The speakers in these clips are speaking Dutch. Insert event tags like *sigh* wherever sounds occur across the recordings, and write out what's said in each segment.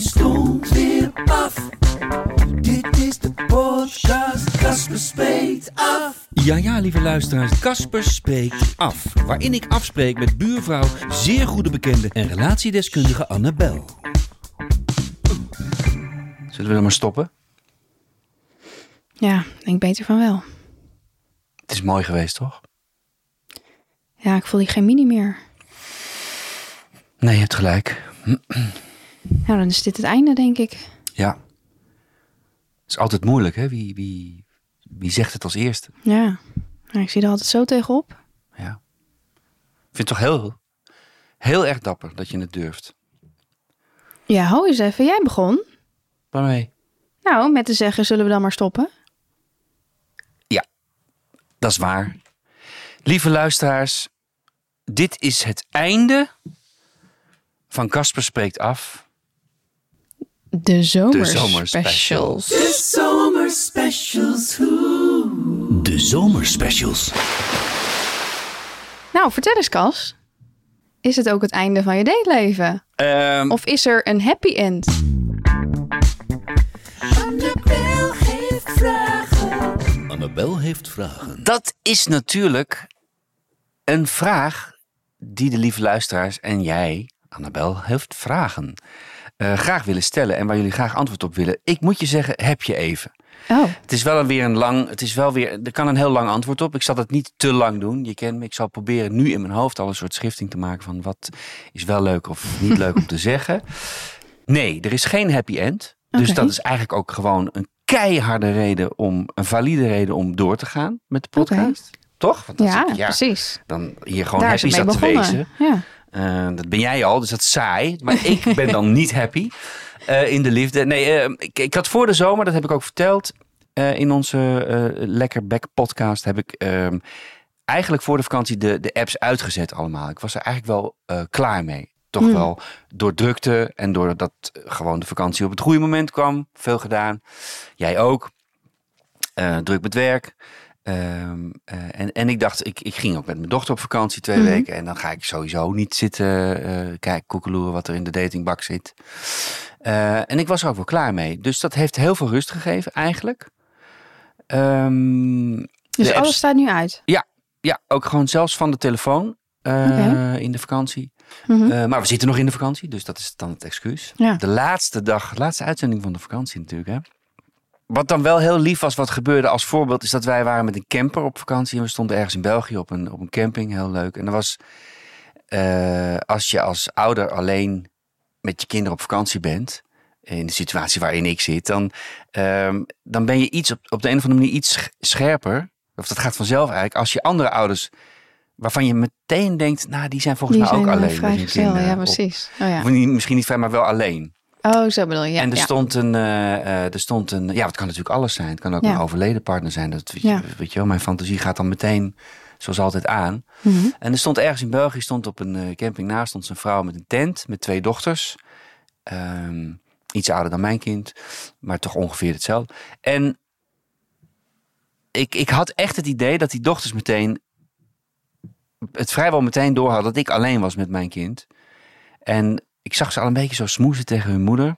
stond weer af. Dit is de podcast Casper Spreekt Af. Ja, ja, lieve luisteraars, Casper spreekt af. Waarin ik afspreek met buurvrouw, zeer goede bekende en relatiedeskundige Annabel. Zullen we dan maar stoppen? Ja, ik denk beter van wel. Het is mooi geweest, toch? Ja, ik voel die chemie niet meer. Nee, je hebt gelijk. Nou, dan is dit het einde, denk ik. Ja. Het is altijd moeilijk, hè? Wie, wie, wie zegt het als eerste? Ja, nou, ik zie er altijd zo tegenop. Ja. Ik vind het toch heel, heel erg dapper dat je het durft. Ja, hou eens even. Jij begon. Waarmee? Nou, met te zeggen, zullen we dan maar stoppen? Dat is waar. Lieve luisteraars, dit is het einde van Casper Spreekt Af. De zomerspecials. De zomerspecials. Hoe? De zomerspecials. Nou, vertel eens, Cas. Is het ook het einde van je dateleven? Ehm, Of is er een happy end? Annabel heeft vragen. Annabel heeft vragen. dat is natuurlijk een vraag die de lieve luisteraars en jij, Annabel, heeft vragen. Eh, graag willen stellen en waar jullie graag antwoord op willen. Ik moet je zeggen, heb je even. Oh, Het is wel weer een lang, het is wel weer, er kan een heel lang antwoord op. Ik zal het niet te lang doen. Je kent me. Ik zal proberen nu in mijn hoofd al een soort schrifting te maken van wat is wel leuk of niet leuk om te *laughs* zeggen. Nee, er is geen happy end. Dus dat is eigenlijk ook gewoon een keiharde reden om, een valide reden om door te gaan met de podcast. Toch? Want ja, ik- precies. dan hier gewoon Daar is happy zat te wezen. Ja. Eh, dat ben jij al, dus dat is saai. Maar *laughs* ik ben dan niet happy eh, in de liefde. Nee, eh, ik, ik had voor de zomer, dat heb ik ook verteld in onze Lekker Back podcast, heb ik ehm, eigenlijk voor de vakantie de, de apps uitgezet allemaal. Ik was er eigenlijk wel klaar mee. Toch Hmm. wel door drukte en doordat gewoon de vakantie op het goede moment kwam. Veel gedaan. Jij ook. Druk met werk. Ehm, eh, en, en ik dacht, ik, ik ging ook met mijn dochter op vakantie twee Mhm. weken. En dan ga ik sowieso niet zitten eh kijken, koekeloeren wat er in de datingbak zit. Eh, en ik was er ook wel klaar mee. Dus dat heeft heel veel rust gegeven eigenlijk. Ehm, Dus alles staat nu uit. ja, ook gewoon zelfs van de telefoon in de vakantie. Mhm. Maar we zitten nog in de vakantie, dus dat is dan het excuus. Ja. De laatste dag, laatste uitzending van de vakantie natuurlijk. Hè. Wat dan wel heel lief was, wat gebeurde als voorbeeld, is dat wij waren met een camper op vakantie. En we stonden ergens in België op een, op een camping, heel leuk. En er was, eh, als je als ouder alleen met je kinderen op vakantie bent, in de situatie waarin ik zit, dan, ehm, dan ben je iets op, op de een of andere manier iets sch- scherper. Of dat gaat vanzelf eigenlijk. Als je andere ouders, waarvan je meteen denkt, nou die zijn volgens Die mij ook alleen met hun kinderen. Ja, precies. Oh, ja. of niet, misschien niet vrij, maar wel alleen. Oh, zo bedoel je. Ja, en er ja. stond een, eh, eh, er stond een, ja, het kan natuurlijk alles zijn. Het kan ook Ja. een overleden partner zijn. Dat weet je, weet je wel, mijn fantasie gaat dan meteen, zoals altijd, aan. Mhm. En er stond ergens in België, stond op een eh, camping naast, stond een vrouw met een tent met twee dochters. Ehm, iets ouder dan mijn kind, maar toch ongeveer hetzelfde. En ik, ik had echt het idee dat die dochters meteen het vrijwel meteen door hadden dat ik alleen was met mijn kind. En ik zag ze al een beetje zo smoezen tegen hun moeder.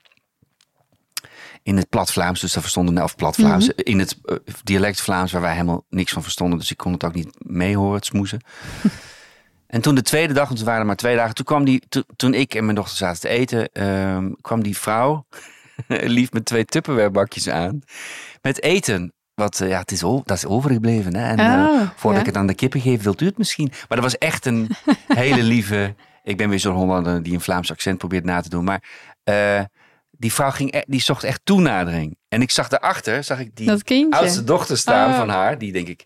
In het plat Vlaams, dus dat verstonden, of plat Vlaams, in het eh, dialect Vlaams waar wij helemaal niks van verstonden. Dus ik kon het ook niet meehoren, het smoezen. *laughs* en toen de tweede dag, want we waren er maar twee dagen, toen kwam die, to- toen ik en mijn dochter zaten te eten, ehm, kwam die vrouw, *laughs* lief met twee Tupperwarebakjes aan, met eten. Wat, eh, ja, het is, dat is overgebleven. Hè? En eh, Oh, voordat ja. ik het aan de kippen geef, wilt u het misschien? Maar dat was echt een *laughs* hele lieve. Ik ben weer zo'n Hollander die een Vlaams accent probeert na te doen. Maar eh, die vrouw ging, e- die zocht echt toenadering. En ik zag daarachter, zag ik die oudste dochter staan Oh. van haar. Die denk ik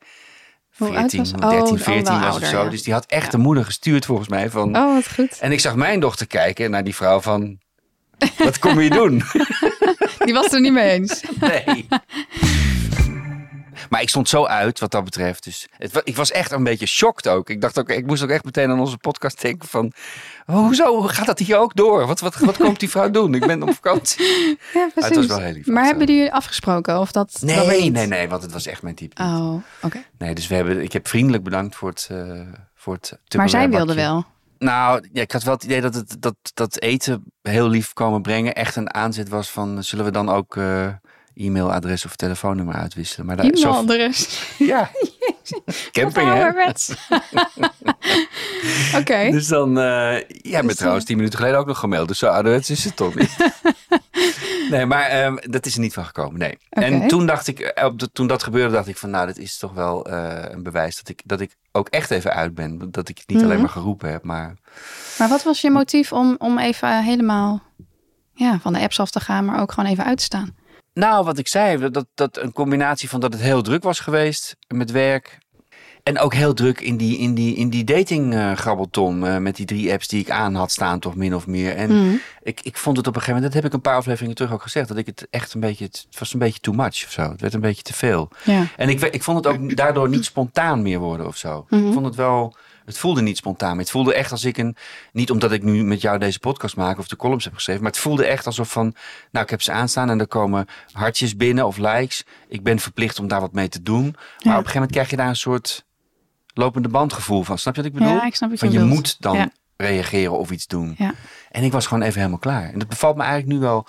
Hoe oud 14, was ze? 13, Oh, oh, 14 wel was of ouder, zo. ja. Dus die had echt de moeder gestuurd volgens mij. Van, Oh, wat goed. En ik zag mijn dochter kijken naar die vrouw van... Wat kom je doen? *laughs* Die was er niet mee eens. *laughs* Nee. Maar ik stond zo uit wat dat betreft. Dus het, ik was echt een beetje shocked ook. Ik dacht ook, ik moest ook echt meteen aan onze podcast denken van... "Oh, hoezo gaat dat hier ook door? Wat, wat, wat komt die vrouw doen? Ik ben op vakantie. *laughs* Ja, precies. het was wel heel lief. Maar hebben jullie afgesproken? Of dat, Nee, nee, nee, want het was echt mijn type. niet. Oh, oké. Nee, dus we hebben, ik heb vriendelijk bedankt voor het, eh voor het Maar zij wilde wel. Nou, ja, ik had wel het idee dat het dat, dat eten heel lief komen brengen echt een aanzet was van... zullen we dan ook eh, e-mailadres of telefoonnummer uitwisselen? Maar daar, zo, E-mailadres. *laughs* ja, camping hè? *laughs* Oké. Dus dan, eh ja, Dus, me trouwens tien minuten geleden ook nog gemaild. Dus zo ouderwets is het toch niet. *laughs* nee, maar ehm, dat is er niet van gekomen, nee. En toen dacht ik, eh, op de, toen dat gebeurde, dacht ik van, nou, dat is toch wel eh, een bewijs dat ik, dat ik ook echt even uit ben. Dat ik het niet Mhm. alleen maar geroepen heb, maar... Maar wat was je motief om, om even helemaal ja, van de apps af te gaan, maar ook gewoon even uit te staan? Nou, wat ik zei, dat, dat een combinatie van dat het heel druk was geweest met werk. En ook heel druk in die, in die, in die dating eh, grabbelton eh, met die drie apps die ik aan had staan, toch min of meer. En Mhm. ik, ik vond het op een gegeven moment, dat heb ik een paar afleveringen terug ook gezegd, dat ik het echt een beetje, het was een beetje too much of zo. Het werd een beetje te veel. Ja. En ik, ik vond het ook daardoor niet spontaan meer worden of zo. Mhm. Ik vond het wel, het voelde niet spontaan. Het voelde echt als ik een, niet omdat ik nu met jou deze podcast maak of de columns heb geschreven, maar het voelde echt alsof van, nou ik heb ze aanstaan en er komen hartjes binnen of likes. Ik ben verplicht om daar wat mee te doen. Maar op een gegeven moment krijg je daar een soort lopende bandgevoel van. Snap je wat ik bedoel? Ja, ik snap wat je van je bedoelt. moet dan Ja. reageren of iets doen. Ja. En ik was gewoon even helemaal klaar. En dat bevalt me eigenlijk nu wel,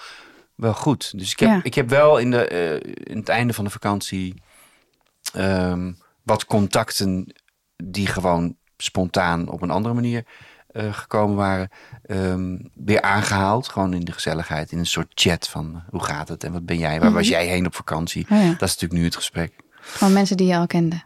wel goed. Dus ik heb, ik heb wel in, de, eh, in het einde van de vakantie ehm, wat contacten die gewoon spontaan op een andere manier eh, gekomen waren, ehm, weer aangehaald. Gewoon in de gezelligheid, in een soort chat van eh, hoe gaat het en wat ben jij? Waar was jij heen op vakantie? Oh ja. Dat is natuurlijk nu het gesprek. Gewoon mensen die je al kende.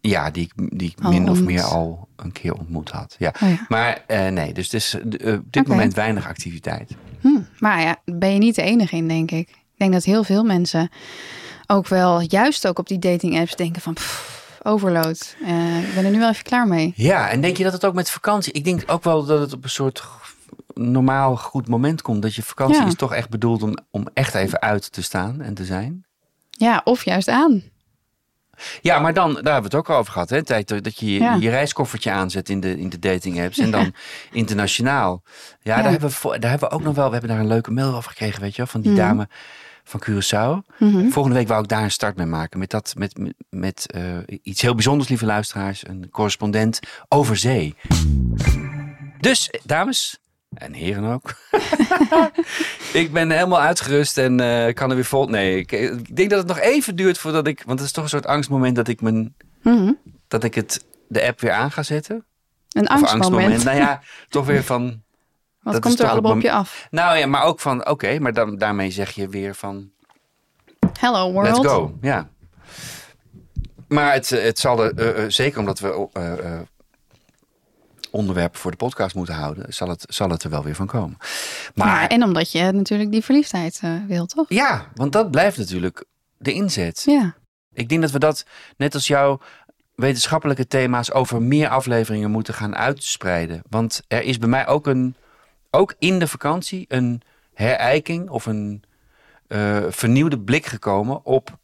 Ja, die ik, die ik Al min of meer al een keer ontmoet had. Ja. Oh ja. Maar eh, nee, dus het is op dit moment weinig activiteit. Hm, maar ja, ben je niet de enige in, denk ik. Ik denk dat heel veel mensen ook wel, juist ook op die dating apps, denken van pff, overload. Eh, ik ben er nu wel even klaar mee. Ja, en denk je dat het ook met vakantie... Ik denk ook wel dat het op een soort normaal goed moment komt. Dat je vakantie Ja. is toch echt bedoeld om, om echt even uit te staan en te zijn. Ja, of juist aan. Ja, maar dan, daar hebben we het ook al over gehad. Hè? Tijd dat je je, Ja. je reiskoffertje aanzet in de, in de dating apps. En dan *laughs* internationaal. Ja, Ja. Daar, hebben we, daar hebben we ook nog wel... We hebben daar een leuke mail over gekregen, weet je wel. Van die Mhm. dame van Curaçao. Mhm. Volgende week wou ik daar een start mee maken. Met, dat, met, met, met eh, iets heel bijzonders, lieve luisteraars. Een correspondent over zee. Dus, dames en heren ook. *laughs* ik ben helemaal uitgerust en eh, kan er weer vol... Nee, ik, ik denk dat het nog even duurt voordat ik... Want het is toch een soort angstmoment dat ik, mijn, Mhm. dat ik het, de app weer aan ga zetten. Een Of angstmoment. Nou ja, *laughs* toch weer van... Wat dat komt er allemaal op je af? Nou ja, maar ook van... Oké, maar dan, daarmee zeg je weer van... Hello world. Let's go, ja. Maar het, het zal er, eh, eh, zeker omdat we eh, onderwerpen voor de podcast moeten houden, zal het, zal het er wel weer van komen. Maar Ja, en omdat je natuurlijk die verliefdheid wil, toch? ja, want dat blijft natuurlijk de inzet. Ja. Ik denk dat we dat, net als jouw wetenschappelijke thema's, over meer afleveringen moeten gaan uitspreiden. Want er is bij mij ook een, ook in de vakantie, een herijking of een eh, vernieuwde blik gekomen op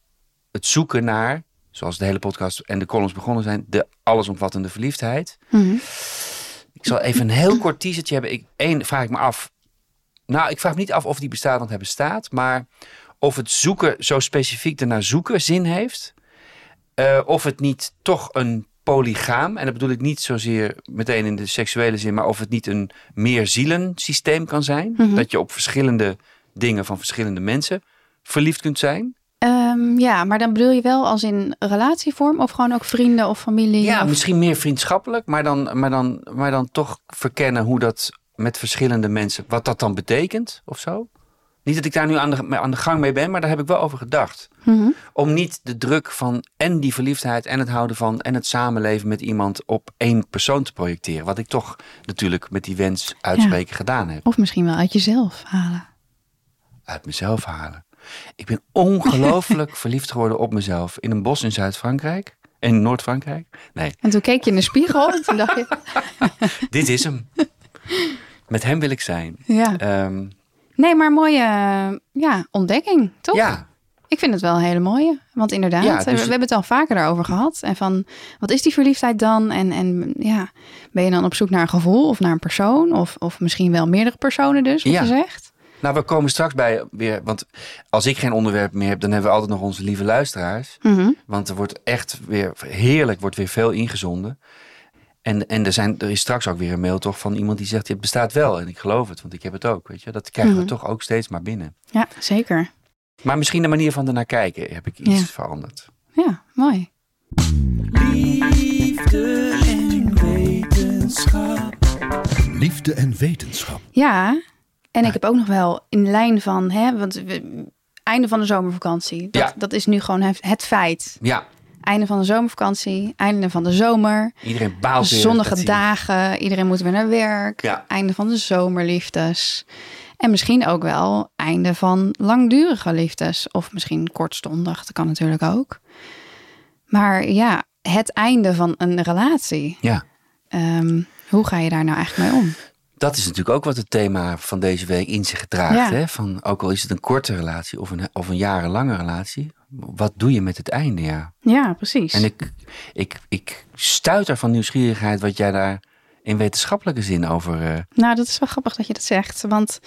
het zoeken naar, zoals de hele podcast en de columns begonnen zijn, de allesomvattende verliefdheid. Mhm. Ik zal even een heel kort teasertje hebben. Ik, één, vraag ik me af. Nou, ik vraag me niet af of die bestaat, want hij bestaat. Maar of het zoeken zo specifiek ernaar zoeken zin heeft. Eh, of het niet toch een polygaam, en dat bedoel ik niet zozeer meteen in de seksuele zin, maar of het niet een meerzielen systeem kan zijn. Mhm. Dat je op verschillende dingen van verschillende mensen verliefd kunt zijn. Ehm, ja, maar dan bedoel je wel als in relatievorm of gewoon ook vrienden of familie? Ja, of- misschien meer vriendschappelijk, maar dan, maar, dan, maar dan toch verkennen hoe dat met verschillende mensen, wat dat dan betekent of zo. Niet dat ik daar nu aan de, aan de gang mee ben, maar daar heb ik wel over gedacht. Mhm. Om niet de druk van en die verliefdheid en het houden van en het samenleven met iemand op één persoon te projecteren. Wat ik toch natuurlijk met die wens uitspreken gedaan heb. Of misschien wel uit jezelf halen. Uit mezelf halen. Ik ben ongelooflijk *laughs* verliefd geworden op mezelf in een bos in Zuid-Frankrijk. In Noord-Frankrijk. Nee, En toen keek je in de spiegel en toen dacht je... *laughs* dit is hem. *laughs* Met hem wil ik zijn. Ja. Ehm, Nee, maar mooie eh, ja, ontdekking, toch? Ja, Ik vind het wel een hele mooie. Want inderdaad, Ja, eh, dus- we hebben het al vaker daarover gehad. En van, wat is die verliefdheid dan? En, en ja, ben je dan op zoek naar een gevoel of naar een persoon? Of, of misschien wel meerdere personen dus, wat Ja. je zegt? nou we komen straks bij weer, want als ik geen onderwerp meer heb, dan hebben we altijd nog onze lieve luisteraars. Mhm. Want er wordt echt weer heerlijk, wordt weer veel ingezonden. En, en er, zijn, er is straks ook weer een mail toch van iemand die zegt, het bestaat wel. En ik geloof het, want ik heb het ook. Weet je? Dat krijgen Mhm. we toch ook steeds maar binnen. Ja, zeker. Maar misschien de manier van ernaar kijken heb ik iets Ja. veranderd. Ja, mooi. Liefde en wetenschap. Liefde en wetenschap. Ja, en ik heb ook nog wel in lijn van, hè, want we, einde van de zomervakantie. Dat, Ja. dat is nu gewoon het, het feit. Ja, Einde van de zomervakantie, einde van de zomer. iedereen baalt weer. Zonnige dagen, iedereen moet weer naar werk. Ja. Einde van de zomerliefdes. En misschien ook wel einde van langdurige liefdes. Of misschien kortstondig, dat kan natuurlijk ook. Maar ja, het einde van een relatie. Ja, Ehm, hoe ga je daar nou eigenlijk mee om? dat is natuurlijk ook wat het thema van deze week in zich draagt. Ja. Hè? Van, ook al is het een korte relatie of een, of een jarenlange relatie. Wat doe je met het einde, ja. Ja, precies. En ik, ik, ik stuiter van nieuwsgierigheid wat jij daar in wetenschappelijke zin over... eh, Nou, dat is wel grappig dat je dat zegt. Want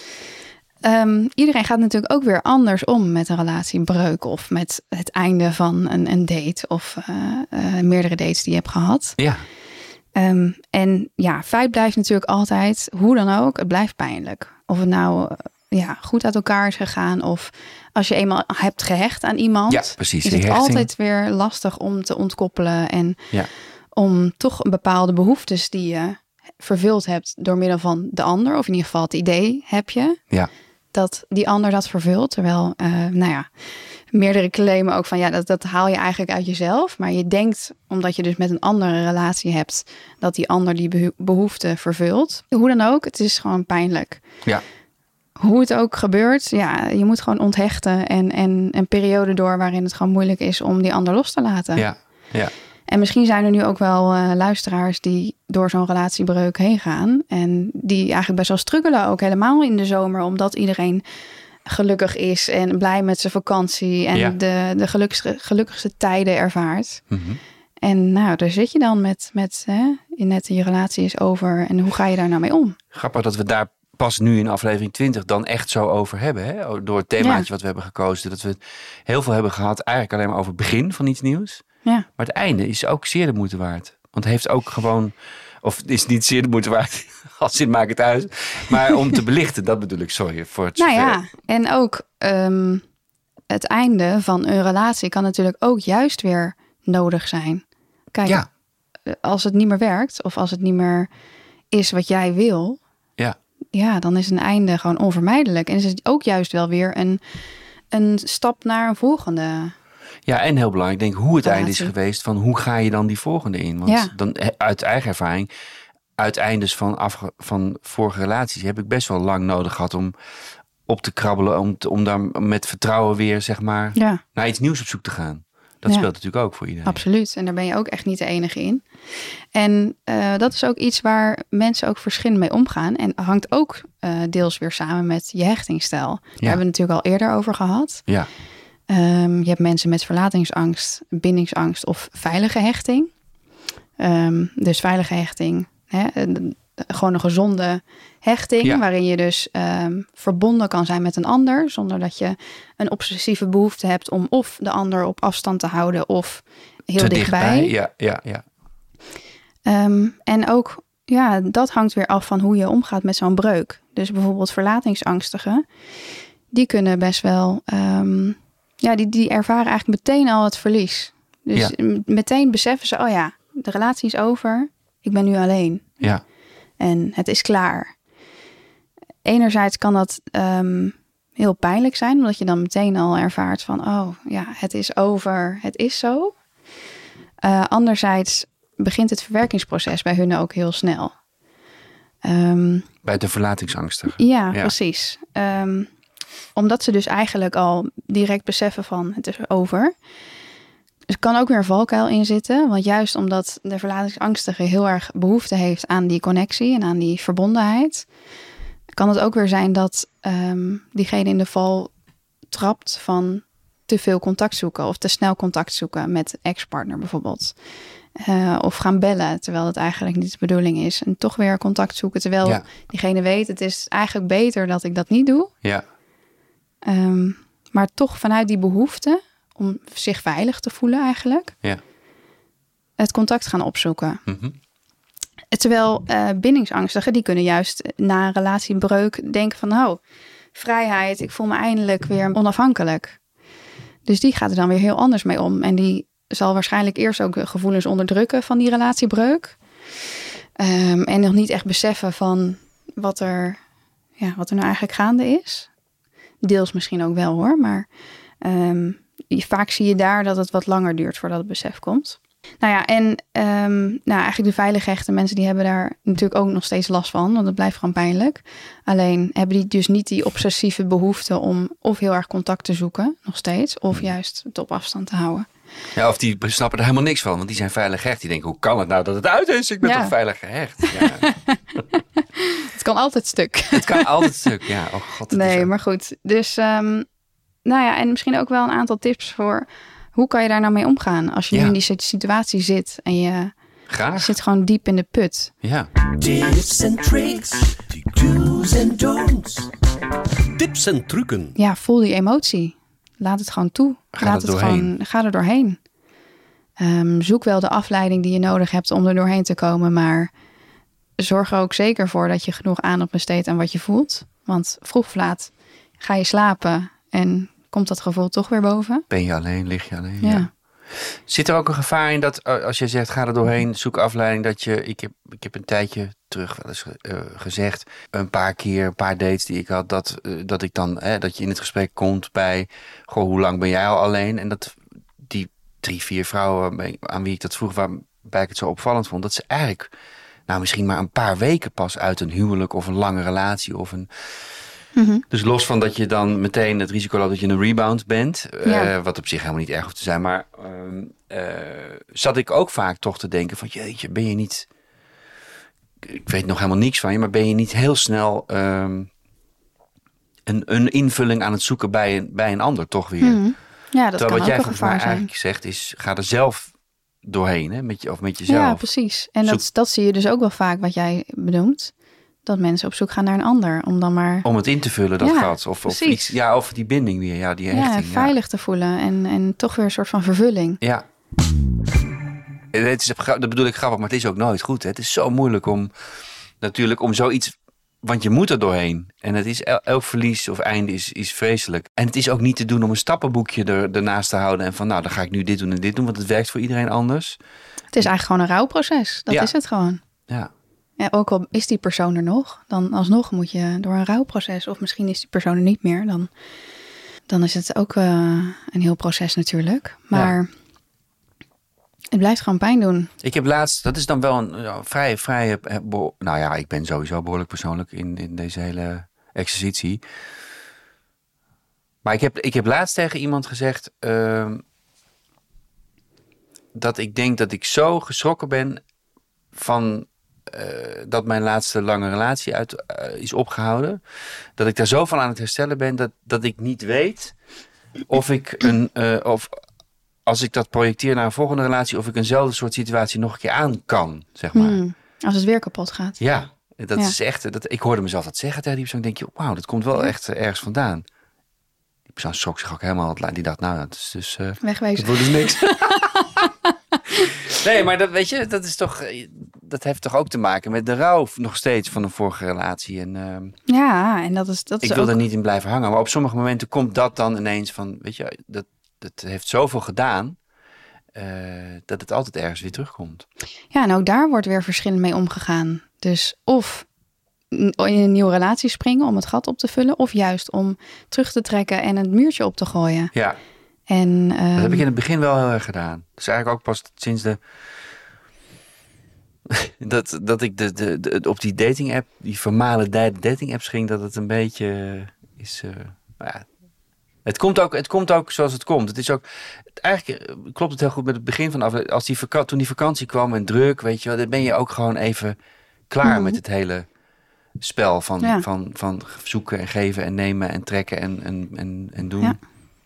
ehm, iedereen gaat natuurlijk ook weer anders om met een relatiebreuk. Of met het einde van een, een date. Of eh, eh, meerdere dates die je hebt gehad. ja, Ehm, en ja, feit blijft natuurlijk altijd, hoe dan ook, het blijft pijnlijk. Of het nou ja, goed uit elkaar is gegaan. Of als je eenmaal hebt gehecht aan iemand. Ja, precies, Is het hechting. altijd weer lastig om te ontkoppelen. En ja, om toch een bepaalde behoeftes die je vervuld hebt door middel van de ander. Of in ieder geval het idee heb je ja. dat die ander dat vervult. Terwijl, eh, nou ja, meerdere claimen ook van ja, dat, dat haal je eigenlijk uit jezelf. Maar je denkt, omdat je dus met een andere relatie hebt, dat die ander die beho- behoefte vervult. Hoe dan ook, het is gewoon pijnlijk. ja. Hoe het ook gebeurt, ja, je moet gewoon onthechten en, en een periode door waarin het gewoon moeilijk is om die ander los te laten. ja, ja. En misschien zijn er nu ook wel eh, luisteraars die door zo'n relatiebreuk heen gaan. En die eigenlijk best wel struggelen, ook helemaal in de zomer. Omdat iedereen gelukkig is en blij met zijn vakantie. En Ja. de, de gelukkigste, gelukkigste tijden ervaart. Mhm. En nou, daar zit je dan met, met hè, in net je relatie is over. En hoe ga je daar nou mee om? Grappig dat we daar pas nu in aflevering 20 dan echt zo over hebben. Hè? Door het themaatje Ja. wat we hebben gekozen. Dat we het heel veel hebben gehad eigenlijk alleen maar over het begin van iets nieuws. Ja, Maar het einde is ook zeer de moeite waard. Want het heeft ook gewoon... Of het is niet zeer de moeite waard. *laughs* Als zin maakt het uit. Maar om te belichten, dat bedoel ik. Sorry voor het nou zover. ja, en ook ehm, het einde van een relatie kan natuurlijk ook juist weer nodig zijn. Kijk, Ja, als het niet meer werkt of als het niet meer is wat jij wil, ja. dan is een einde gewoon onvermijdelijk. En is het ook juist wel weer een, een stap naar een volgende. Ja, en heel belangrijk, ik denk hoe het einde is geweest. Van hoe ga je dan die volgende in? Want Ja. dan, uit eigen ervaring, uit eindes van, afge- van vorige relaties heb ik best wel lang nodig gehad om op te krabbelen. Om, te- om daar met vertrouwen weer, zeg maar, Ja, naar iets nieuws op zoek te gaan. Dat Ja. speelt natuurlijk ook voor iedereen. absoluut. En daar ben je ook echt niet de enige in. En eh, dat is ook iets waar mensen ook verschillend mee omgaan. En hangt ook eh, deels weer samen met je hechtingsstijl. Daar hebben we natuurlijk al eerder over gehad. Ja, Ehm, je hebt mensen met verlatingsangst, bindingsangst of veilige hechting. Ehm, dus veilige hechting, hè, een- gewoon een gezonde hechting, Ja. waarin je dus ehm, verbonden kan zijn met een ander, zonder dat je een obsessieve behoefte hebt om of de ander op afstand te houden of heel te dichtbij. dichtbij. Ja, ja, ja. Ehm, en ook, ja, dat hangt weer af van hoe je omgaat met zo'n breuk. Dus bijvoorbeeld verlatingsangstigen, die kunnen best wel, ehm, ja, die, die ervaren eigenlijk meteen al het verlies. Dus Ja. meteen beseffen ze, oh ja, de relatie is over, ik ben nu alleen ja. En het is klaar. Enerzijds kan dat ehm, heel pijnlijk zijn, omdat je dan meteen al ervaart van, oh ja, het is over, het is zo. Eh, anderzijds begint het verwerkingsproces bij hun ook heel snel. Ehm, Bij de verlatingsangstigen. ja, Ja. precies. Ehm, omdat ze dus eigenlijk al direct beseffen van het is over. Er kan ook weer een valkuil in zitten. Want juist omdat de verlatingsangstige heel erg behoefte heeft aan die connectie en aan die verbondenheid. kan het ook weer zijn dat ehm, diegene in de val trapt van te veel contact zoeken of te snel contact zoeken met ex-partner bijvoorbeeld. Eh, of gaan bellen terwijl het eigenlijk niet de bedoeling is. En toch weer contact zoeken terwijl Ja. diegene weet het is eigenlijk beter dat ik dat niet doe. Ja. Ehm, maar toch vanuit die behoefte om zich veilig te voelen eigenlijk. Ja. Het contact gaan opzoeken. Mhm. Terwijl eh, bindingsangstigen, die kunnen juist na een relatiebreuk denken van... nou, vrijheid, ik voel me eindelijk weer onafhankelijk. Dus die gaat er dan weer heel anders mee om. En die zal waarschijnlijk eerst ook gevoelens onderdrukken van die relatiebreuk. Ehm, en nog niet echt beseffen van wat er, ja, wat er nou eigenlijk gaande is. Deels misschien ook wel hoor, maar ehm, vaak zie je daar dat het wat langer duurt voordat het besef komt. Nou ja, en ehm, nou, eigenlijk de veilig hechte mensen die hebben daar natuurlijk ook nog steeds last van, want het blijft gewoon pijnlijk. Alleen hebben die dus niet die obsessieve behoefte om of heel erg contact te zoeken, nog steeds, of juist het op afstand te houden. ja, of die snappen er helemaal niks van, want die zijn veilig gehecht. Die denken, hoe kan het nou dat het uit is? Ik ben Ja. toch veilig gehecht? Ja. *laughs* Het kan altijd stuk. het kan altijd stuk. Ja, oh god. Nee, maar goed. Dus, ehm, nou ja, en misschien ook wel een aantal tips voor hoe kan je daar nou mee omgaan als je Ja. nu in die sit- situatie zit en je Graag. zit gewoon diep in de put. Ja. Tips and tricks, do's and don'ts. Tips en trucken. Ja, voel die emotie. Laat het gewoon toe. Ga Laat er het doorheen. gewoon, ga er doorheen. Ehm, zoek wel de afleiding die je nodig hebt om er doorheen te komen, maar zorg er ook zeker voor dat je genoeg aandacht besteedt aan wat je voelt. Want vroeg of laat ga je slapen en komt dat gevoel toch weer boven. Ben je alleen, lig je alleen? Ja. Zit er ook een gevaar in dat eh, als je zegt ga er doorheen, zoek afleiding, dat je, ik heb, ik heb een tijdje terug wel eens eh, gezegd, een paar keer, een paar dates die ik had, dat, eh, dat ik dan, hè, dat je in het gesprek komt bij, goh, hoe lang ben jij al alleen? En dat die drie, vier vrouwen aan wie ik dat vroeg, waarbij ik het zo opvallend vond, dat ze eigenlijk, nou misschien maar een paar weken pas uit een huwelijk of een lange relatie of een, dus los van dat je dan meteen het risico loopt dat je een rebound bent, eh, wat op zich helemaal niet erg hoeft te zijn, maar ehm, eh, zat ik ook vaak toch te denken van jeetje, ben je niet, ik weet nog helemaal niks van je, maar ben je niet heel snel ehm, een, een invulling aan het zoeken bij een, bij een ander toch weer? Mhm. Ja, dat Terwijl kan wat ook jij mij eigenlijk zegt is, ga er zelf doorheen, hè? Met je, of met jezelf. Ja, precies. En dat, dat zie je dus ook wel vaak wat jij benoemt. Dat mensen op zoek gaan naar een ander. Om dan maar Om het in te vullen, dat Ja, gat. Of, of iets, ja, of die binding weer, ja, die ja, hechting. veilig te voelen. En, en toch weer een soort van vervulling. Ja. Het is, dat bedoel ik grappig, maar het is ook nooit goed. Hè? Het is zo moeilijk om natuurlijk om zoiets. Want je moet er doorheen. En het is el- elk verlies of einde is, is vreselijk. En het is ook niet te doen om een stappenboekje er, ernaast te houden. En van nou, dan ga ik nu dit doen en dit doen. Want het werkt voor iedereen anders. Het is eigenlijk gewoon een rouwproces. Dat Ja. is het gewoon. Ja. Ja, ook al is die persoon er nog, dan alsnog moet je door een rouwproces. Of misschien is die persoon er niet meer. Dan, dan is het ook eh, een heel proces natuurlijk. Maar het blijft gewoon pijn doen. Ik heb laatst, dat is dan wel een ja, vrij, vrij, eh, nou ja, ik ben sowieso behoorlijk persoonlijk in, in deze hele exercitie. Maar ik heb, ik heb laatst tegen iemand gezegd ehm, dat ik denk dat ik zo geschrokken ben van dat mijn laatste lange relatie uit, eh, is opgehouden. Dat ik daar zo van aan het herstellen ben dat, dat ik niet weet of ik een, eh, of als ik dat projecteer naar een volgende relatie, of ik eenzelfde soort situatie nog een keer aan kan, zeg maar. Hmm. Als het weer kapot gaat. Ja, dat Ja. is echt. Dat, ik hoorde mezelf dat zeggen tegen die persoon. Ik denk je, wauw, dat komt wel echt eh, ergens vandaan. Die persoon schrok zich ook helemaal. Die dacht, nou, dat is dus. eh, Wegwezen. dat wordt dus niks. *laughs* nee, maar dat weet je, dat is toch. Dat heeft toch ook te maken met de rouw nog steeds van een vorige relatie. En ehm, Ja, en dat is, dat is ik wil ook... er niet in blijven hangen. Maar op sommige momenten komt dat dan ineens van, weet je, dat, dat heeft zoveel gedaan. eh, dat het altijd ergens weer terugkomt. Ja, en ook daar wordt weer verschillend mee omgegaan. Dus of in een nieuwe relatie springen om het gat op te vullen, of juist om terug te trekken en het muurtje op te gooien. Ja, En dat heb ik ehm, in het begin wel heel erg gedaan. Dus eigenlijk ook pas sinds de. *laughs* dat, dat ik de, de, de- op die dating app, die formale da- dating apps ging, dat het een beetje is. eh, nou ja, het, komt ook, het komt ook zoals het komt. Het is ook. Eigenlijk eh, klopt het heel goed met het begin van de afle- Als die toen die vakantie kwam en druk, weet je wel, dan ben je ook gewoon even klaar Mhm. met het hele spel van, Ja. van, van zoeken en geven en nemen en trekken en, en, en, en doen. Ja.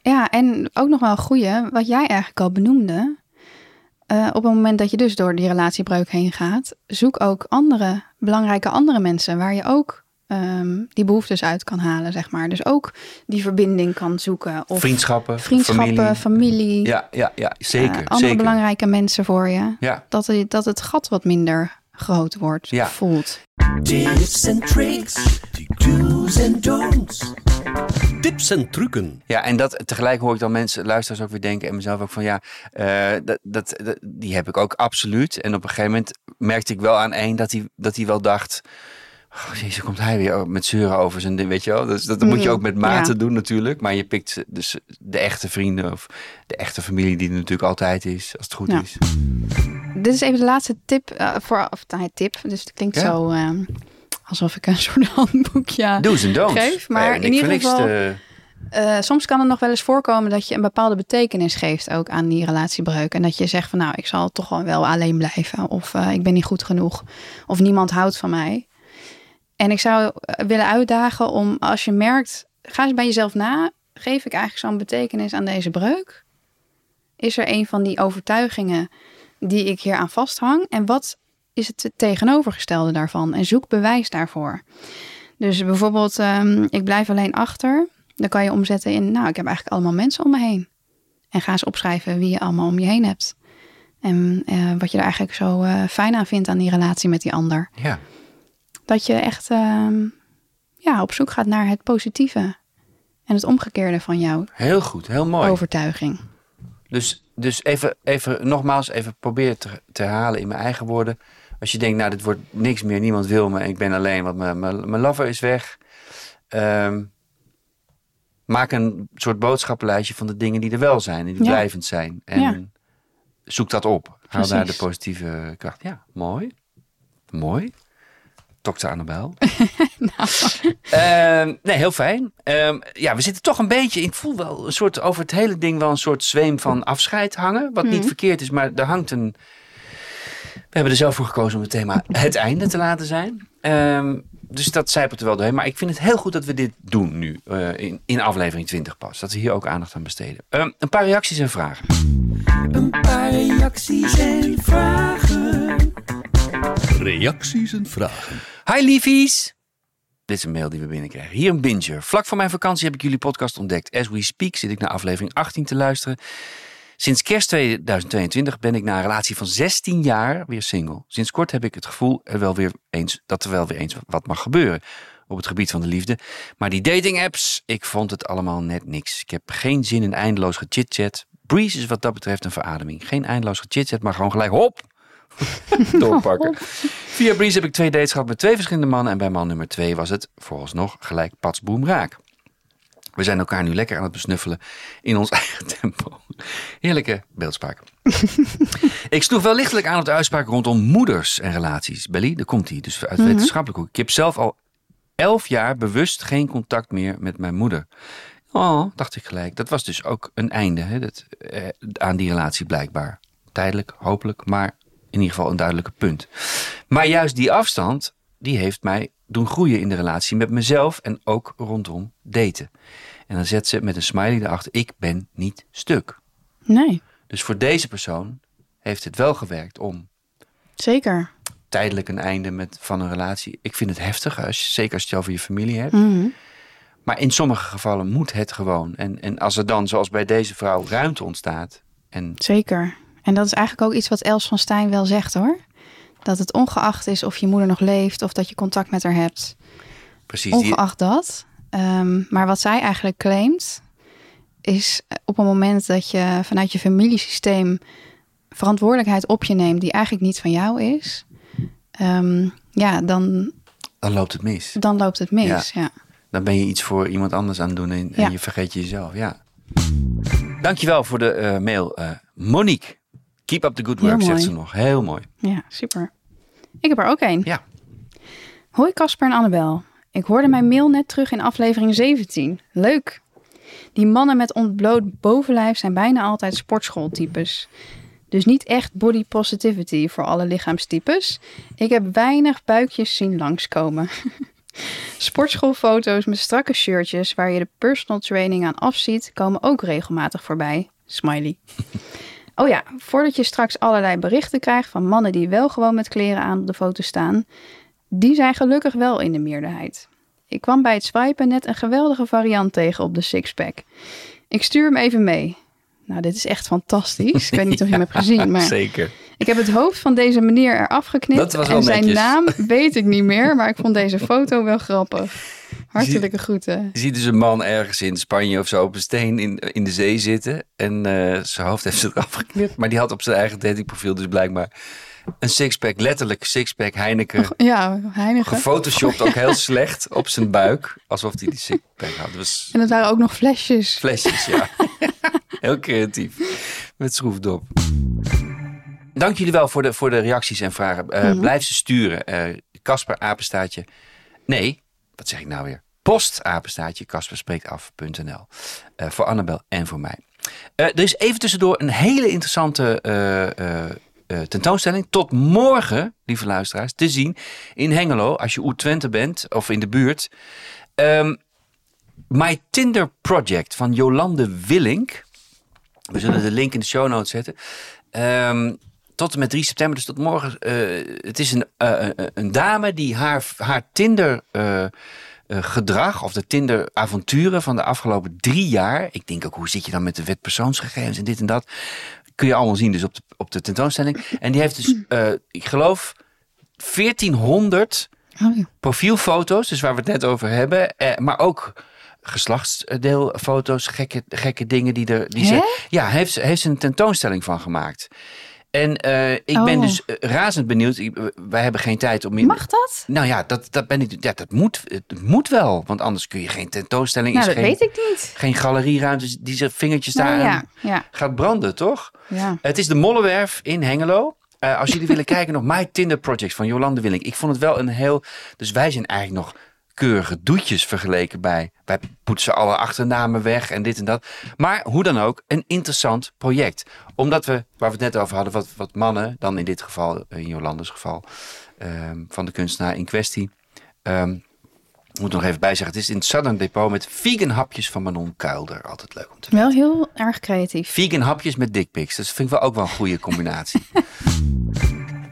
Ja, en ook nog wel een goeie, wat jij eigenlijk al benoemde. Eh, op het moment dat je dus door die relatiebreuk heen gaat, zoek ook andere belangrijke andere mensen waar je ook ehm, die behoeftes uit kan halen, zeg maar. Dus ook die verbinding kan zoeken. Of Vriendschappen, vriendschappen, familie. familie, Ja, ja, ja, zeker. eh, andere zeker. belangrijke mensen voor je. Ja, Dat, het- dat het gat wat minder groot wordt, Ja. voelt. Tips and tricks, do's and don'ts. Tips en trucken. ja, en dat tegelijk hoor ik dan mensen, luisteraars ook weer denken en mezelf ook van ja, eh, dat, dat, dat- die heb ik ook absoluut. En op een gegeven moment merkte ik wel aan één dat hij, dat hij wel dacht. Oh, jezus, komt hij weer met zeuren over zijn ding, weet je wel. Dus dat moet je Mm, ook met mate ja. doen natuurlijk. Maar je pikt dus de echte vrienden of de echte familie die er natuurlijk altijd is, als het goed Ja. is. Dit is even de laatste tip eh, voor of nou, tip. Dus het klinkt Ja. zo ehm, alsof ik een *laughs* soort handboekje Do's en don'ts. geef. Maar in ieder geval, eh, soms kan het nog wel eens voorkomen dat je een bepaalde betekenis geeft ook aan die relatiebreuk. En dat je zegt van nou, ik zal toch wel wel alleen blijven. Of eh, ik ben niet goed genoeg. Of niemand houdt van mij. En ik zou eh, willen uitdagen om als je merkt, ga eens bij jezelf na. Geef ik eigenlijk zo'n betekenis aan deze breuk? Is er een van die overtuigingen die ik hier aan vasthang? En wat is het tegenovergestelde daarvan? En zoek bewijs daarvoor. Dus bijvoorbeeld, ehm, ik blijf alleen achter. Dan kan je omzetten in, nou, ik heb eigenlijk allemaal mensen om me heen. En ga eens opschrijven wie je allemaal om je heen hebt. En eh, wat je er eigenlijk zo eh, fijn aan vindt aan die relatie met die ander. Ja, Dat je echt ehm, ja, op zoek gaat naar het positieve. En het omgekeerde van jouw heel goed, heel mooi. overtuiging. Dus, dus even, even nogmaals, even proberen te, te herhalen in mijn eigen woorden. Als je denkt, nou, dit wordt niks meer, niemand wil me, ik ben alleen, want mijn, mijn, mijn lover is weg. Ehm, maak een soort boodschappenlijstje van de dingen die er wel zijn en die Ja. blijvend zijn. En Ja. zoek dat op. Haal daar de positieve kracht. Ja, mooi. Mooi. Dokter Annabel. *laughs* Nou. Ehm, nee, heel fijn. Ehm, ja, we zitten toch een beetje, ik voel wel een soort over het hele ding wel een soort zweem van afscheid hangen. Wat niet Mhm. verkeerd is, maar er hangt een. We hebben er zelf voor gekozen om het thema het einde te laten zijn. Ehm, dus dat zijpelt er wel doorheen. Maar ik vind het heel goed dat we dit doen nu, eh, in, in aflevering 20 pas. Dat we hier ook aandacht aan besteden. Ehm, een paar reacties en vragen. Een paar reacties en vragen. Reacties en vragen. Hi liefies! Dit is een mail die we binnenkrijgen. Hier een binger. Vlak voor mijn vakantie heb ik jullie podcast ontdekt. As we speak zit ik naar aflevering 18 te luisteren. Sinds kerst 2022 ben ik na een relatie van 16 jaar weer single. Sinds kort heb ik het gevoel er wel weer eens, dat er wel weer eens wat mag gebeuren op het gebied van de liefde. Maar die dating apps, ik vond het allemaal net niks. Ik heb geen zin in eindeloos gechitchat. Breeze is wat dat betreft een verademing. Geen eindeloos gechitchat, maar gewoon gelijk hop, *laughs* doorpakken. Via Breeze heb ik twee dates gehad met twee verschillende mannen. En bij man nummer twee was het vooralsnog gelijk pats boem raak. We zijn elkaar nu lekker aan het besnuffelen in ons *laughs* eigen tempo. Heerlijke beeldspraak. *laughs* ik sloeg wel lichtelijk aan op de uitspraak rondom moeders en relaties. Belly, daar komt hij. Dus uit wetenschappelijk hoek. Ik heb zelf al elf jaar bewust geen contact meer met mijn moeder. Oh, dacht ik gelijk. Dat was dus ook een einde hè, dat, eh, aan die relatie blijkbaar. Tijdelijk, hopelijk, maar in ieder geval een duidelijke punt. Maar juist die afstand, die heeft mij doen groeien in de relatie met mezelf en ook rondom daten. En dan zet ze met een smiley erachter, ik ben niet stuk. Nee, Dus voor deze persoon heeft het wel gewerkt om zeker. tijdelijk een einde met, van een relatie. Ik vind het heftig, als zeker als je het over je familie hebt. Mhm. Maar in sommige gevallen moet het gewoon. En, en als er dan, zoals bij deze vrouw, ruimte ontstaat. En Zeker. En dat is eigenlijk ook iets wat Els van Stijn wel zegt hoor. Dat het ongeacht is of je moeder nog leeft of dat je contact met haar hebt. precies, die, Ongeacht dat. Ehm, maar wat zij eigenlijk claimt, is eh, op een moment dat je vanuit je familiesysteem verantwoordelijkheid op je neemt die eigenlijk niet van jou is. ehm, ja, dan, dan loopt het mis. dan loopt het mis. Ja. Dan ben je iets voor iemand anders aan het doen en, je vergeet jezelf. Ja. Dankjewel voor de eh, mail. eh, Monique, keep up the good work, zegt ze nog. Heel mooi. ja, super. Ik heb er ook één. Ja. Hoi Casper en Annabel. Ik hoorde mijn mail net terug in aflevering 17. Leuk. Die mannen met ontbloot bovenlijf zijn bijna altijd sportschooltypes. Dus niet echt body positivity voor alle lichaamstypes. Ik heb weinig buikjes zien langskomen. *laughs* Sportschoolfoto's met strakke shirtjes waar je de personal training aan afziet, komen ook regelmatig voorbij. Smiley. Oh ja, voordat je straks allerlei berichten krijgt van mannen die wel gewoon met kleren aan op de foto staan, die zijn gelukkig wel in de meerderheid. Ik kwam bij het swipen net een geweldige variant tegen op de sixpack. Ik stuur hem even mee. Nou, dit is echt fantastisch. Ik weet niet of je hem hebt gezien, *laughs* maar Zeker. ik heb het hoofd van deze meneer eraf geknipt. Dat was wel en zijn netjes. naam weet ik niet meer, maar ik vond deze foto wel grappig. *laughs* Hartelijke groeten. Je ziet dus een man ergens in Spanje of zo op een steen in, in de zee zitten. En eh, zijn hoofd heeft ze eraf *laughs* geknipt. Maar die had op zijn eigen datingprofiel dus blijkbaar een sixpack, letterlijk sixpack Heineken. Ja, Heineken. Gefotoshopt ook heel *laughs* slecht op zijn buik. Alsof hij die sixpack had. Dat was En het waren ook nog flesjes. flesjes, ja. *laughs* heel creatief. Met schroefdop. Dank jullie wel voor de, voor de reacties en vragen. Eh, Blijf ze sturen. Eh, Kasper apenstaatje. Nee, wat zeg ik nou weer? Post apenstaatje kasperspreektaf.nl. Eh, voor Annabel en voor mij. Er is even tussendoor een hele interessante eh, tentoonstelling. Tot morgen, lieve luisteraars, te zien in Hengelo. Als je Oer-Twente bent of in de buurt. Ehm, My Tinder Project van Jolande Willink. We zullen de link in de show notes zetten. Ehm, tot en met 3 september, dus tot morgen. eh, het is een, eh, een dame die haar, haar Tinder gedrag of de Tinder avonturen van de afgelopen drie jaar. Ik denk ook, hoe zit je dan met de wet persoonsgegevens en dit en dat. Kun je allemaal zien dus op de, op de tentoonstelling. En die heeft dus, eh, ik geloof, 1400 Oh, ja. profielfoto's, dus waar we het net over hebben. Eh, maar ook geslachtsdeelfoto's, gekke, gekke dingen die er. Die Hè? ze, ja, heeft, ze- heeft ze een tentoonstelling van gemaakt. En eh, ik ben Oh. dus razend benieuwd. Ik- wij hebben geen tijd om. Mag dat? Nou ja, dat, dat ben ik. Ja, dat moet, het moet wel. Want anders kun je geen tentoonstelling. Nou, is dat geen, weet ik niet. Geen galerieruimte die zijn vingertjes Nou, daar ja, ja, gaat branden, toch? Het is de Mollenwerf in Hengelo. Eh, als jullie willen *laughs* kijken nog My Tinder Project van Jolande Willink. Ik vond het wel een heel... Dus wij zijn eigenlijk nog keurige doetjes vergeleken bij... Wij poetsen alle achternamen weg en dit en dat. Maar hoe dan ook, een interessant project. Omdat we, waar we het net over hadden, wat, wat mannen... dan in dit geval, in Jolandes geval... ehm, van de kunstenaar in kwestie... ehm, ik moet nog even bij zeggen, het is in het Southern Depot met vegan hapjes van Manon Kuilder. Altijd leuk om te Wel heel erg creatief. Vegan hapjes met dickpics. Dat vind ik wel ook wel een goede combinatie. *laughs*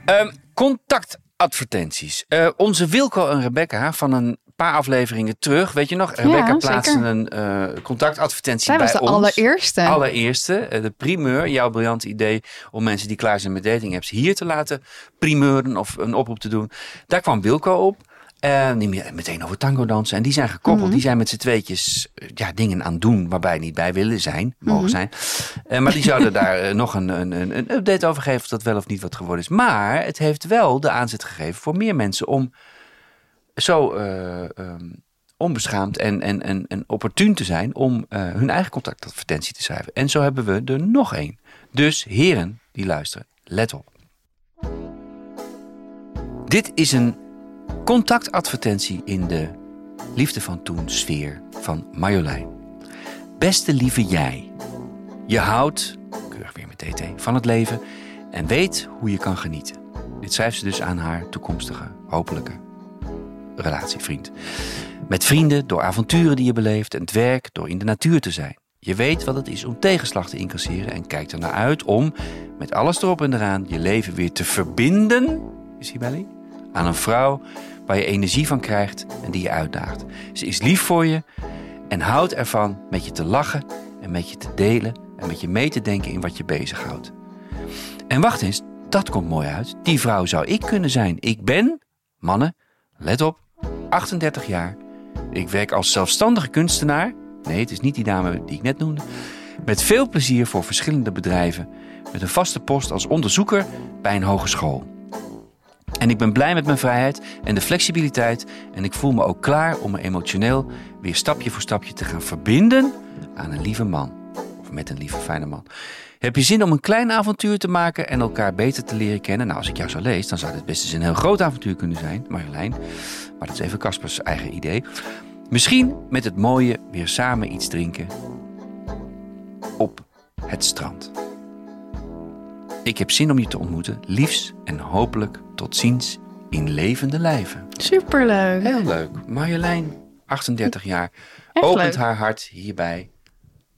Ehm, contactadvertenties. Eh, onze Wilco en Rebecca van een paar afleveringen terug. Weet je nog? Rebecca plaatste een eh, contactadvertentie Zij bij was de ons. allereerste. Allereerste, eh, de primeur. Jouw briljante idee om mensen die klaar zijn met dating apps hier te laten primeuren of een oproep te doen. Daar kwam Wilco op. Eh, die me- meteen over tango dansen. En die zijn gekoppeld. Mhm. Die zijn met z'n tweetjes eh, ja, dingen aan doen waarbij niet bij willen zijn. Mogen Mhm. zijn. Eh, maar die zouden daar nog een, een, een update over geven. Of dat wel of niet wat geworden is. Maar het heeft wel de aanzet gegeven voor meer mensen om zo eh, ehm, onbeschaamd en, en, en, en opportun te zijn om hun eigen contactadvertentie te schrijven. En zo hebben we er nog één. Dus heren die luisteren, let op. Dit is een contactadvertentie in de Liefde van Toen sfeer van Marjolein. Beste lieve jij, je houdt, keurig weer met TT, van het leven en weet hoe je kan genieten. Dit schrijft ze dus aan haar toekomstige, hopelijke relatievriend. Met vrienden, door avonturen die je beleeft en het werk, door in de natuur te zijn. Je weet wat het is om tegenslag te incasseren en kijkt er naar uit om, met alles erop en eraan, je leven weer te verbinden, is Belly, aan een vrouw waar je energie van krijgt en die je uitdaagt. Ze is lief voor je en houdt ervan met je te lachen en met je te delen en met je mee te denken in wat je bezighoudt. En wacht eens, dat komt mooi uit. Die vrouw zou ik kunnen zijn. Ik ben, mannen, let op, 38 jaar. Ik werk als zelfstandige kunstenaar. Nee, het is niet die dame die ik net noemde. Met veel plezier voor verschillende bedrijven. Met een vaste post als onderzoeker bij een hogeschool. En ik ben blij met mijn vrijheid en de flexibiliteit. En ik voel me ook klaar om me emotioneel weer stapje voor stapje te gaan verbinden aan een lieve man. Of met een lieve fijne man. Heb je zin om een klein avontuur te maken en elkaar beter te leren kennen? Nou, als ik jou zo lees, dan zou dit best eens een heel groot avontuur kunnen zijn, Marjolein. Maar dat is even Caspers eigen idee. Misschien met het mooie weer samen iets drinken op het strand. Ik heb zin om je te ontmoeten. Liefs en hopelijk tot ziens in levende lijven. Superleuk. Heel leuk. Marjolein, 38 jaar, Echt opent leuk. haar hart hierbij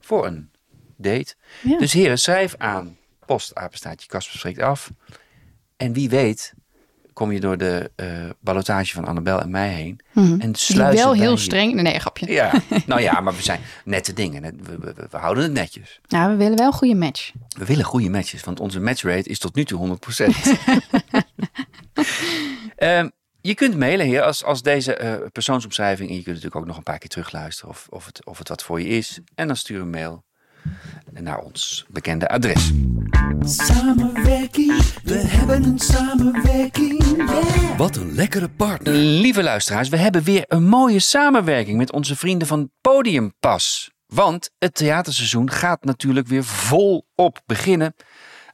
voor een date. Ja. Dus heren, schrijf aan postapenstaatje Kasper spreekt af. En wie weet kom je door de eh ballotage van Annabel en mij heen. En Die sluizen wel heel streng. Nee, Nee, grapje. Ja, *laughs* nou ja, maar we zijn nette dingen. We, we, we houden het netjes. Nou, we willen wel een goede match. We willen goede matches, want onze matchrate is tot nu toe 100%. *laughs* *laughs* Ehm, je kunt mailen hier als, als deze eh, persoonsomschrijving. En je kunt natuurlijk ook nog een paar keer terugluisteren of, of, het, of het wat voor je is. En dan stuur een mail naar ons bekende adres. Samenwerking, we hebben een samenwerking, yeah. Wat een lekkere partner. Lieve luisteraars, we hebben weer een mooie samenwerking met onze vrienden van Podiumpas. Want het theaterseizoen gaat natuurlijk weer volop beginnen.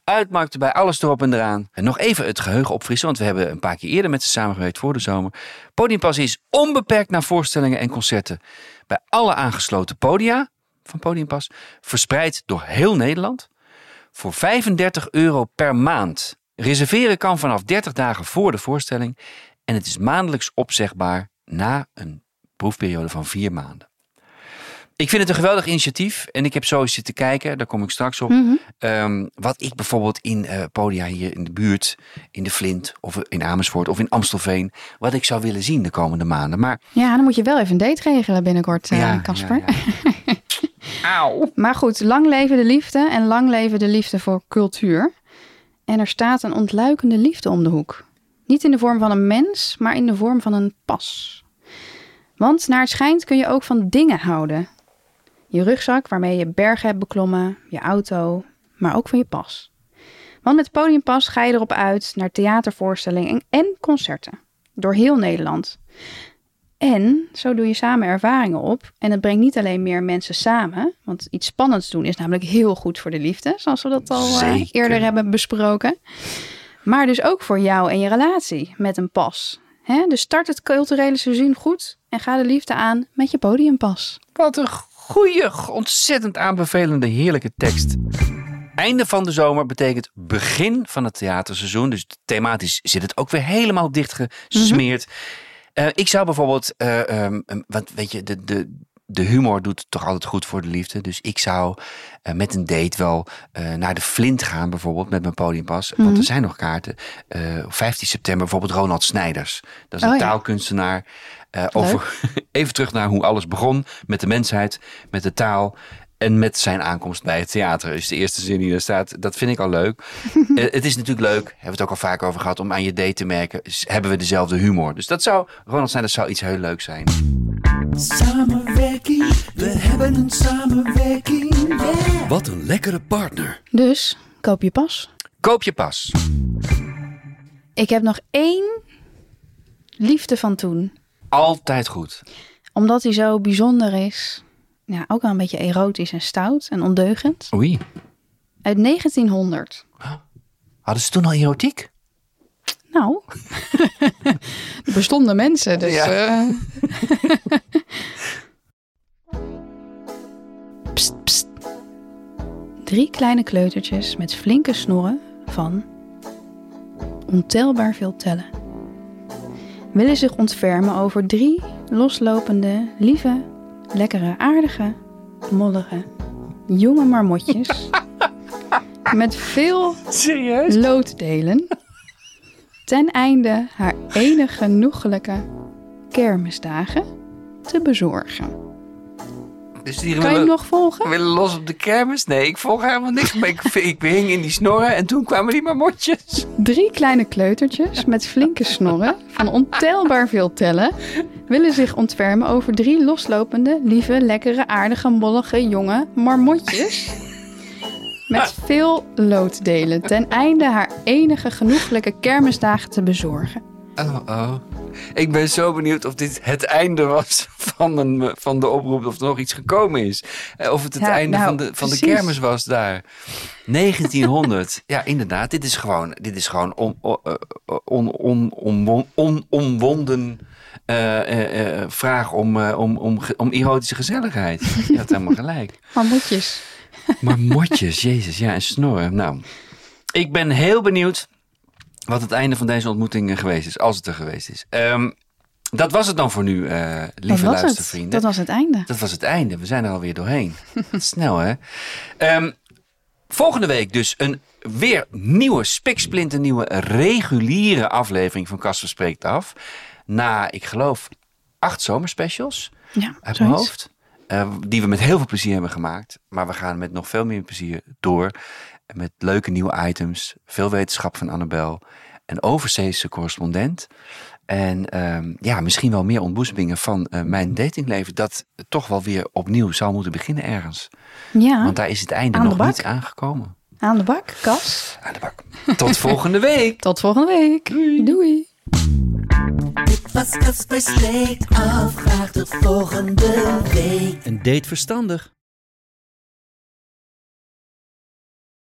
Uitmarkten bij alles erop en eraan. En nog even het geheugen opfrissen, want we hebben een paar keer eerder met ze samengewerkt voor de zomer. Podiumpas is onbeperkt naar voorstellingen en concerten. Bij alle aangesloten podia van Podiumpas, verspreid door heel Nederland. Voor 35 euro per maand. Reserveren kan vanaf 30 dagen voor de voorstelling. En het is maandelijks opzegbaar na een proefperiode van vier maanden. Ik vind het een geweldig initiatief en ik heb zo eens zitten kijken, daar kom ik straks op. Ehm, wat ik bijvoorbeeld in eh, podia hier in de buurt, in de Flint of in Amersfoort of in Amstelveen, wat ik zou willen zien de komende maanden. Maar Ja, dan moet je wel even een date regelen binnenkort, eh, ja, Casper. ja. Maar goed, lang leven de liefde en lang leven de liefde voor cultuur. En er staat een ontluikende liefde om de hoek. Niet in de vorm van een mens, maar in de vorm van een pas. Want naar het schijnt kun je ook van dingen houden. Je rugzak waarmee je bergen hebt beklommen, je auto, maar ook van je pas. Want met Podiumpas ga je erop uit naar theatervoorstellingen en- en concerten. Door heel Nederland. En zo doe je samen ervaringen op. En het brengt niet alleen meer mensen samen. Want iets spannends doen is namelijk heel goed voor de liefde. Zoals we dat al eh, eerder hebben besproken. Maar dus ook voor jou en je relatie met een pas. Hè? Dus start het culturele seizoen goed. En ga de liefde aan met je podiumpas. Wat een goede, ontzettend aanbevelende, heerlijke tekst. Einde van de zomer betekent begin van het theaterseizoen. Dus thematisch zit het ook weer helemaal dichtgesmeerd. Eh, ik zou bijvoorbeeld, eh, ehm, um, want weet je, de, de, de humor doet toch altijd goed voor de liefde. Dus ik zou eh, met een date wel naar de Flint gaan, bijvoorbeeld met mijn podiumpas. Want er zijn nog kaarten. Eh, op 15 september bijvoorbeeld Ronald Snijders. Dat is een Oh ja. taalkunstenaar. over, *laughs* even terug naar hoe alles begon met de mensheid, met de taal. En met zijn aankomst bij het theater. Is de eerste zin die er staat. Dat vind ik al leuk. *laughs* Eh, het is natuurlijk leuk, hebben we het ook al vaak over gehad, om aan je date te merken. Hebben we dezelfde humor? Dus dat zou, Ronald Snijders zou iets heel leuks zijn. Samenwerking, we hebben een samenwerking, yeah. Wat een lekkere partner. Dus koop je pas. Koop je pas. Ik heb nog één liefde van toen. Altijd goed. Omdat hij zo bijzonder is. Ja, ook wel een beetje erotisch en stout en ondeugend. Oei. Uit 1900. Hadden ze toen al erotiek? Nou, *laughs* er bestonden mensen, dus... Ja. eh. *laughs* Pst, pst. Drie kleine kleutertjes met flinke snorren van ontelbaar veel tellen. Willen zich ontfermen over drie loslopende, lieve, lekkere, aardige, mollige, jonge marmotjes. *laughs* met veel Serieus? looddelen. Ten einde haar enige genoegelijke kermisdagen te bezorgen. Dus die Kan je hem willen, nog volgen? willen los op de kermis? Nee, ik volg helemaal niks. Maar ik, *laughs* ik hing in die snorren en toen kwamen die marmotjes. Drie kleine kleutertjes met flinke snorren van ontelbaar veel tellen willen zich ontfermen over drie loslopende, lieve, lekkere, aardige, mollige, jonge marmotjes. Met veel looddelen ten einde haar enige genoeglijke kermisdagen te bezorgen. Oh, oh. Ik ben zo benieuwd of dit het einde was van, een, van de oproep. Of er nog iets gekomen is. Eh, Of het het Ja, einde nou, van, de, van de kermis was daar. 1900. *laughs* ja, inderdaad. Dit is gewoon, dit is gewoon on, on, eh, on, on, on, on, omwonden eh, vraag om, om, om, ge- om erotische gezelligheid. Je had helemaal *laughs* gelijk. Marmotjes. Maar motjes, jezus, ja, en snorren. Nou, ik ben heel benieuwd wat het einde van deze ontmoeting eh, geweest is. Als het er geweest is. Ehm, dat was het dan voor nu, eh, lieve het. luistervrienden. Dat was het einde. Dat was het einde. We zijn er alweer doorheen. *laughs* Snel, hè? Ehm, volgende week dus een weer nieuwe, spiksplinter nieuwe, reguliere aflevering van Casper Spreekt Af. Na, ik geloof, acht zomerspecials Ja, uit mijn hoofd. Eh, die we met heel veel plezier hebben gemaakt. Maar we gaan met nog veel meer plezier door. Met leuke nieuwe items. Veel wetenschap van Annabel. Een overzeese correspondent. En ehm, ja, misschien wel meer ontboezemingen van eh, mijn datingleven. Dat toch wel weer opnieuw zou moeten beginnen ergens. Ja, Want daar is het einde nog bak. niet aangekomen. aan de bak, Kas. Aan de bak. Tot volgende week. *laughs* Tot volgende week. Doei. Dit was. Graag tot volgende week. Een date verstandig.